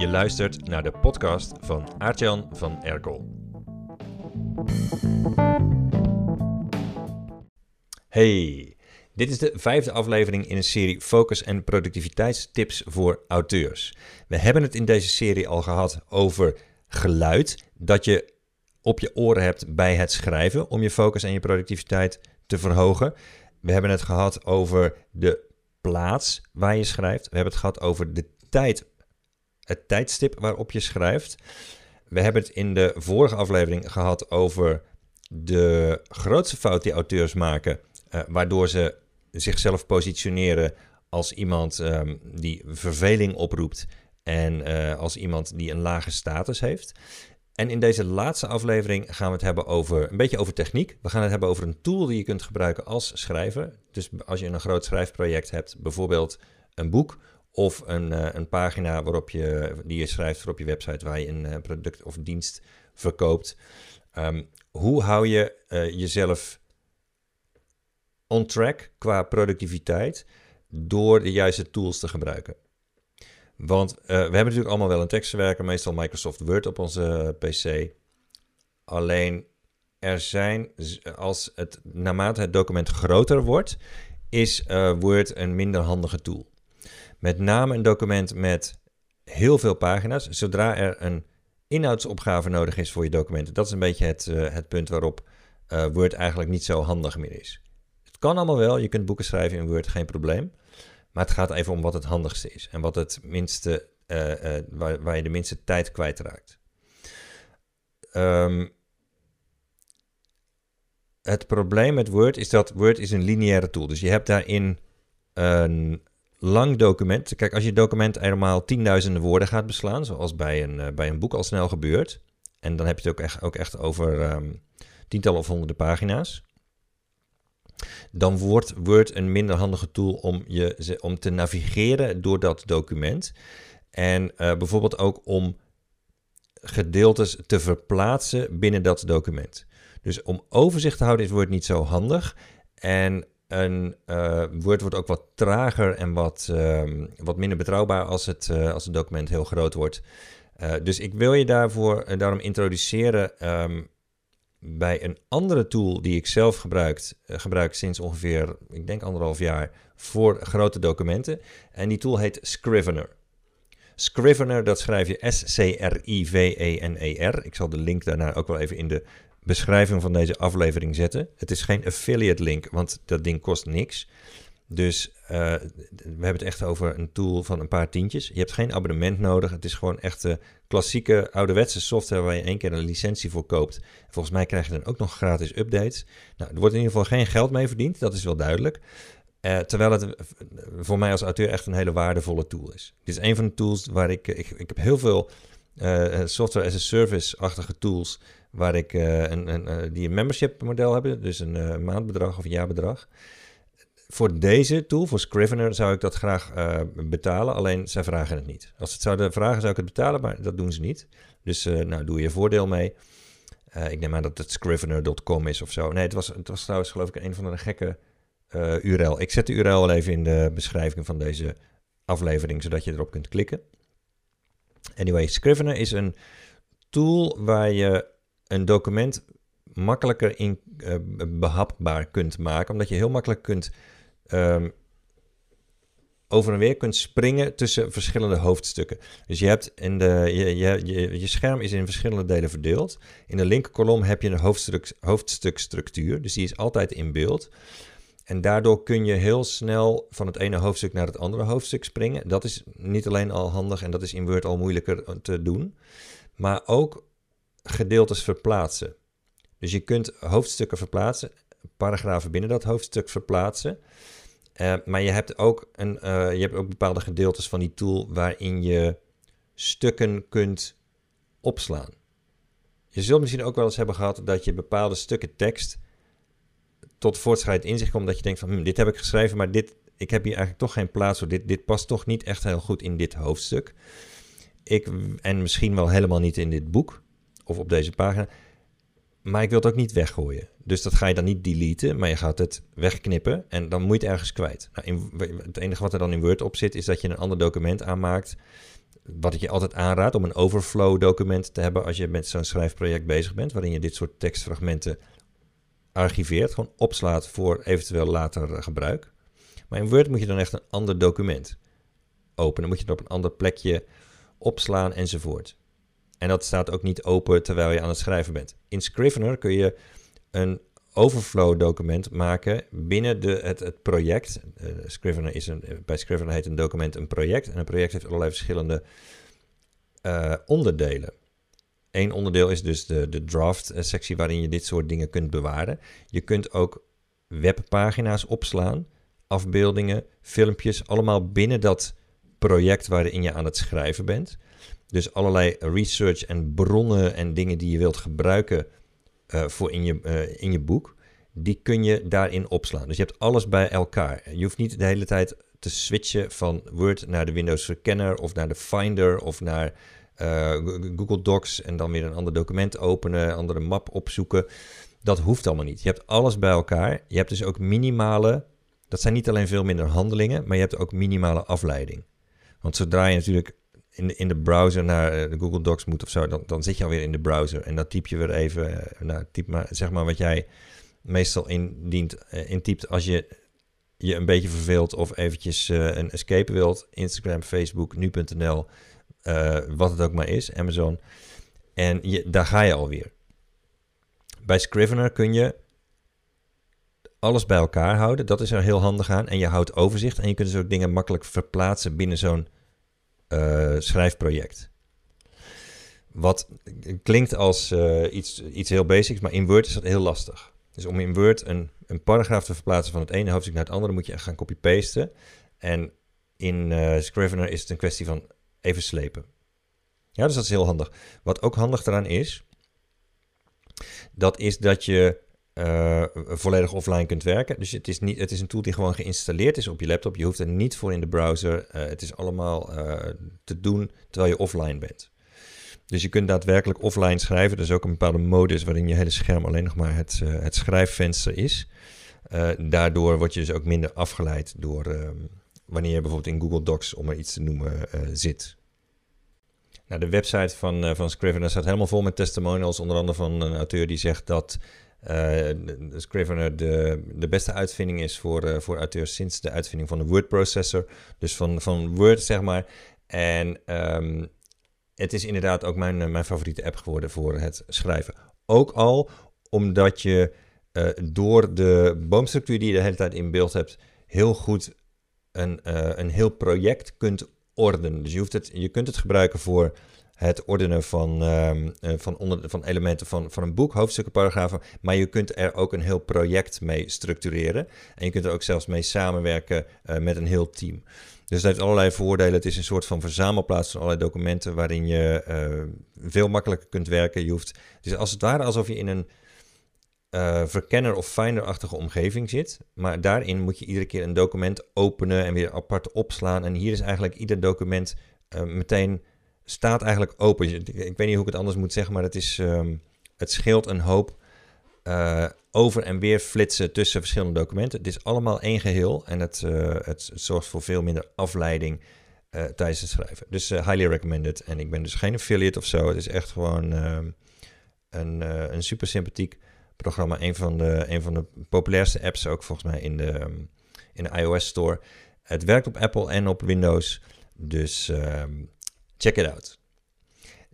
Je luistert naar de podcast van Aartjan van Erkel. Hey, dit is de vijfde aflevering in een serie focus- en productiviteitstips voor auteurs. We hebben het in deze serie al gehad over geluid dat je op je oren hebt bij het schrijven om je focus en je productiviteit te verhogen. We hebben het gehad over de plaats waar je schrijft. We hebben het gehad over de tijd, het tijdstip waarop je schrijft. We hebben het in de vorige aflevering gehad over de grootste fout die auteurs maken, uh, waardoor ze zichzelf positioneren als iemand um, die verveling oproept en uh, als iemand die een lage status heeft. En in deze laatste aflevering gaan we het hebben over een beetje over techniek. We gaan het hebben over een tool die je kunt gebruiken als schrijver. Dus als je een groot schrijfproject hebt, bijvoorbeeld een boek of een, uh, een pagina waarop je, die je schrijft voor op je website waar je een uh, product of dienst verkoopt. Um, hoe hou je uh, jezelf on track qua productiviteit door de juiste tools te gebruiken? Want we hebben natuurlijk allemaal wel een tekstverwerker, meestal Microsoft Word op onze PC. Alleen er zijn, als het naarmate het document groter wordt, is Word een minder handige tool. Met name een document met heel veel pagina's. Zodra er een inhoudsopgave nodig is voor je documenten, dat is een beetje het, uh, het punt waarop Word eigenlijk niet zo handig meer is. Het kan allemaal wel, je kunt boeken schrijven in Word, geen probleem. Maar het gaat even om wat het handigste is en wat het minste, uh, waar, waar, je de minste tijd kwijtraakt. Um, het probleem met Word is dat Word is een lineaire tool. Dus je hebt daarin een lang document. Kijk, als je document helemaal tienduizenden woorden gaat beslaan, zoals bij een, uh, bij een boek al snel gebeurt, en dan heb je het ook echt, ook echt over um, tientallen of honderden pagina's dan wordt Word een minder handige tool om, je, om te navigeren door dat document. En uh, bijvoorbeeld ook om gedeeltes te verplaatsen binnen dat document. Dus om overzicht te houden is Word niet zo handig. En een uh, Word wordt ook wat trager en wat, uh, wat minder betrouwbaar als het, uh, als het document heel groot wordt. dus ik wil je daarvoor, daarom introduceren um, bij een andere tool die ik zelf gebruikt, gebruik sinds ongeveer, ik denk anderhalf jaar, voor grote documenten. En die tool heet Scrivener. Scrivener, dat schrijf je S-C-R-I-V-E-N-E-R. Ik zal de link daarna ook wel even in de beschrijving van deze aflevering zetten. Het is geen affiliate link, want dat ding kost niks. Dus uh, we hebben het echt over een tool van een paar tientjes. Je hebt geen abonnement nodig. Het is gewoon echt uh, klassieke ouderwetse software waar je één keer een licentie voor koopt. Volgens mij krijg je dan ook nog gratis updates. Nou, er wordt in ieder geval geen geld mee verdiend, dat is wel duidelijk. Uh, terwijl het voor mij als auteur echt een hele waardevolle tool is. Dit is een van de tools waar ik... Ik, ik heb heel veel software as a service-achtige tools... waar ik een, een, die een membership model hebben. Dus een maandbedrag of een jaarbedrag voor deze tool, voor Scrivener, zou ik dat graag uh, betalen. Alleen zij vragen het niet. Als ze het zouden vragen, zou ik het betalen, maar dat doen ze niet. Dus uh, nou, doe je voordeel mee. Uh, ik neem aan dat het scrivener.com is of zo. Nee, het was, het was trouwens geloof ik een van de gekke URL. Ik zet de URL wel even in de beschrijving van deze aflevering, zodat je erop kunt klikken. Anyway, Scrivener is een tool waar je een document makkelijker in, behapbaar kunt maken, omdat je heel makkelijk kunt um, over en weer kunt springen tussen verschillende hoofdstukken. Dus je hebt in de, je, je, je, je scherm is in verschillende delen verdeeld. In de linkerkolom heb je een hoofdstuk, hoofdstukstructuur, dus die is altijd in beeld. En daardoor kun je heel snel van het ene hoofdstuk naar het andere hoofdstuk springen. Dat is niet alleen al handig en dat is in Word al moeilijker te doen, maar ook gedeeltes verplaatsen. Dus je kunt hoofdstukken verplaatsen, paragrafen binnen dat hoofdstuk verplaatsen. Uh, maar je hebt, ook een, uh, je hebt ook bepaalde gedeeltes van die tool waarin je stukken kunt opslaan. Je zult misschien ook wel eens hebben gehad dat je bepaalde stukken tekst tot voortschrijd in zich komt. Dat je denkt van, hm, dit heb ik geschreven, maar dit, ik heb hier eigenlijk toch geen plaats voor. Dit, dit past toch niet echt heel goed in dit hoofdstuk. Ik, en misschien wel helemaal niet in dit boek of op deze pagina. Maar ik wil het ook niet weggooien. Dus dat ga je dan niet deleten, maar je gaat het wegknippen en dan moet je het ergens kwijt. Nou, in, het enige wat er dan in Word op zit, is dat je een ander document aanmaakt wat ik je altijd aanraad om een overflow document te hebben als je met zo'n schrijfproject bezig bent, waarin je dit soort tekstfragmenten archiveert, gewoon opslaat voor eventueel later gebruik. Maar in Word moet je dan echt een ander document openen. Moet je het op een ander plekje opslaan enzovoort. En dat staat ook niet open terwijl je aan het schrijven bent. In Scrivener kun je een overflow document maken binnen de, het, het project. Uh, Scrivener is een, bij Scrivener heet een document een project. En een project heeft allerlei verschillende uh, onderdelen. Eén onderdeel is dus de, de draft-sectie waarin je dit soort dingen kunt bewaren. Je kunt ook webpagina's opslaan, afbeeldingen, filmpjes, allemaal binnen dat project waarin je aan het schrijven bent. Dus allerlei research en bronnen en dingen die je wilt gebruiken uh, voor in je, uh, in je boek, die kun je daarin opslaan. Dus je hebt alles bij elkaar. Je hoeft niet de hele tijd te switchen van Word naar de Windows Verkenner of naar de Finder of naar uh, Google Docs en dan weer een ander document openen, andere map opzoeken. Dat hoeft allemaal niet. Je hebt alles bij elkaar. Je hebt dus ook minimale, dat zijn niet alleen veel minder handelingen, maar je hebt ook minimale afleiding. Want zodra je natuurlijk in de, in de browser naar eh, de Google Docs moet of zo, dan, dan zit je alweer in de browser. En dan typ je weer even, uh, nou, typ maar, zeg maar wat jij meestal indient, uh, intypt als je je een beetje verveelt of eventjes een escape wilt. Instagram, Facebook, nu.nl, wat het ook maar is, Amazon. En je, daar ga je alweer. Bij Scrivener kun je alles bij elkaar houden. Dat is er heel handig aan. En je houdt overzicht en je kunt dus ook dingen makkelijk verplaatsen binnen zo'n uh, schrijfproject. Wat klinkt als uh, iets, iets heel basics, maar in Word is dat heel lastig. Dus om in Word een, een paragraaf te verplaatsen van het ene hoofdstuk naar het andere, moet je gaan copy-pasten. En in uh, Scrivener is het een kwestie van even slepen. Ja, dus dat is heel handig. Wat ook handig eraan is, dat is dat je uh, volledig offline kunt werken. Dus het is, niet, het is een tool die gewoon geïnstalleerd is op je laptop. Je hoeft er niet voor in de browser. Uh, het is allemaal uh, te doen terwijl je offline bent. Dus je kunt daadwerkelijk offline schrijven. Er is ook een bepaalde modus waarin je hele scherm alleen nog maar het, het schrijfvenster is. daardoor word je dus ook minder afgeleid door ehm, wanneer je bijvoorbeeld in Google Docs, om er iets te noemen, zit. Nou, de website van, van Scrivener staat helemaal vol met testimonials. Onder andere van een auteur die zegt dat uh, Scrivener de, de beste uitvinding is voor, uh, voor auteurs sinds de uitvinding van de word processor. Dus van, van Word, zeg maar. En um, het is inderdaad ook mijn, eh, mijn favoriete app geworden voor het schrijven. Ook al omdat je uh, door de boomstructuur die je de hele tijd in beeld hebt, heel goed een, een heel project kunt ordenen. Dus je, hoeft het, je kunt het gebruiken voor het ordenen van, um, van, onder, van elementen van, van een boek, hoofdstukken, paragrafen. Maar je kunt er ook een heel project mee structureren. En je kunt er ook zelfs mee samenwerken uh, met een heel team. Dus het heeft allerlei voordelen. Het is een soort van verzamelplaats van allerlei documenten waarin je uh, veel makkelijker kunt werken. Je hoeft, is als het ware alsof je in een uh, verkenner- of finder-achtige omgeving zit. Maar daarin moet je iedere keer een document openen en weer apart opslaan. En hier is eigenlijk ieder document meteen staat eigenlijk open. Ik weet niet hoe ik het anders moet zeggen, maar het, is, um, het scheelt een hoop uh, over en weer flitsen tussen verschillende documenten. Het is allemaal één geheel en het, uh, het, zorgt voor veel minder afleiding uh, tijdens het schrijven. Dus highly recommended. En ik ben dus geen affiliate of zo. Het is echt gewoon ehm, een, een super sympathiek programma. Een van, de, een van de populairste apps ook volgens mij in de, um, in de iOS Store. Het werkt op Apple en op Windows. Dus Check it out.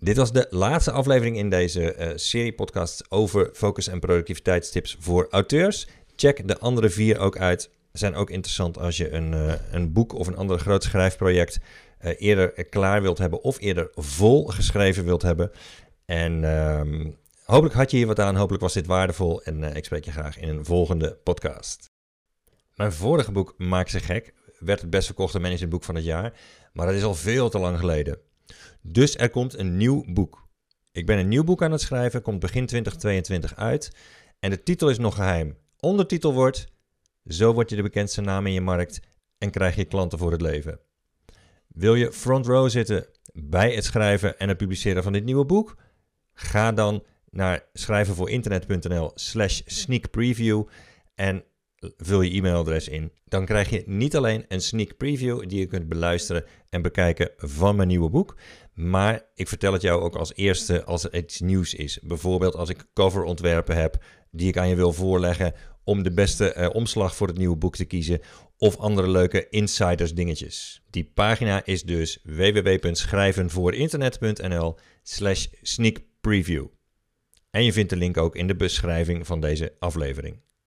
Dit was de laatste aflevering in deze uh, serie podcast over focus- en productiviteitstips voor auteurs. Check de andere vier ook uit. Zijn ook interessant als je een, uh, een boek of een ander groot schrijfproject uh, eerder klaar wilt hebben of eerder vol geschreven wilt hebben. En um, hopelijk had je hier wat aan, hopelijk was dit waardevol en ik spreek je graag in een volgende podcast. Mijn vorige boek Maak ze gek werd het best verkochte managementboek van het jaar, maar dat is al veel te lang geleden. Dus er komt een nieuw boek. Ik ben een nieuw boek aan het schrijven, komt begin 2022 uit. En de titel is nog geheim. Ondertitel wordt: Zo word je de bekendste naam in je markt en krijg je klanten voor het leven. Wil je front row zitten bij het schrijven en het publiceren van dit nieuwe boek? Ga dan naar schrijvenvoorinternet.nl slash sneak preview en vul je e-mailadres in. Dan krijg je niet alleen een sneak preview die je kunt beluisteren en bekijken van mijn nieuwe boek, maar ik vertel het jou ook als eerste als er iets nieuws is. Bijvoorbeeld als ik coverontwerpen heb die ik aan je wil voorleggen om de beste eh, omslag voor het nieuwe boek te kiezen of andere leuke insiders dingetjes. Die pagina is dus www.schrijvenvoorinternet.nl slash sneak preview. En je vindt de link ook in de beschrijving van deze aflevering.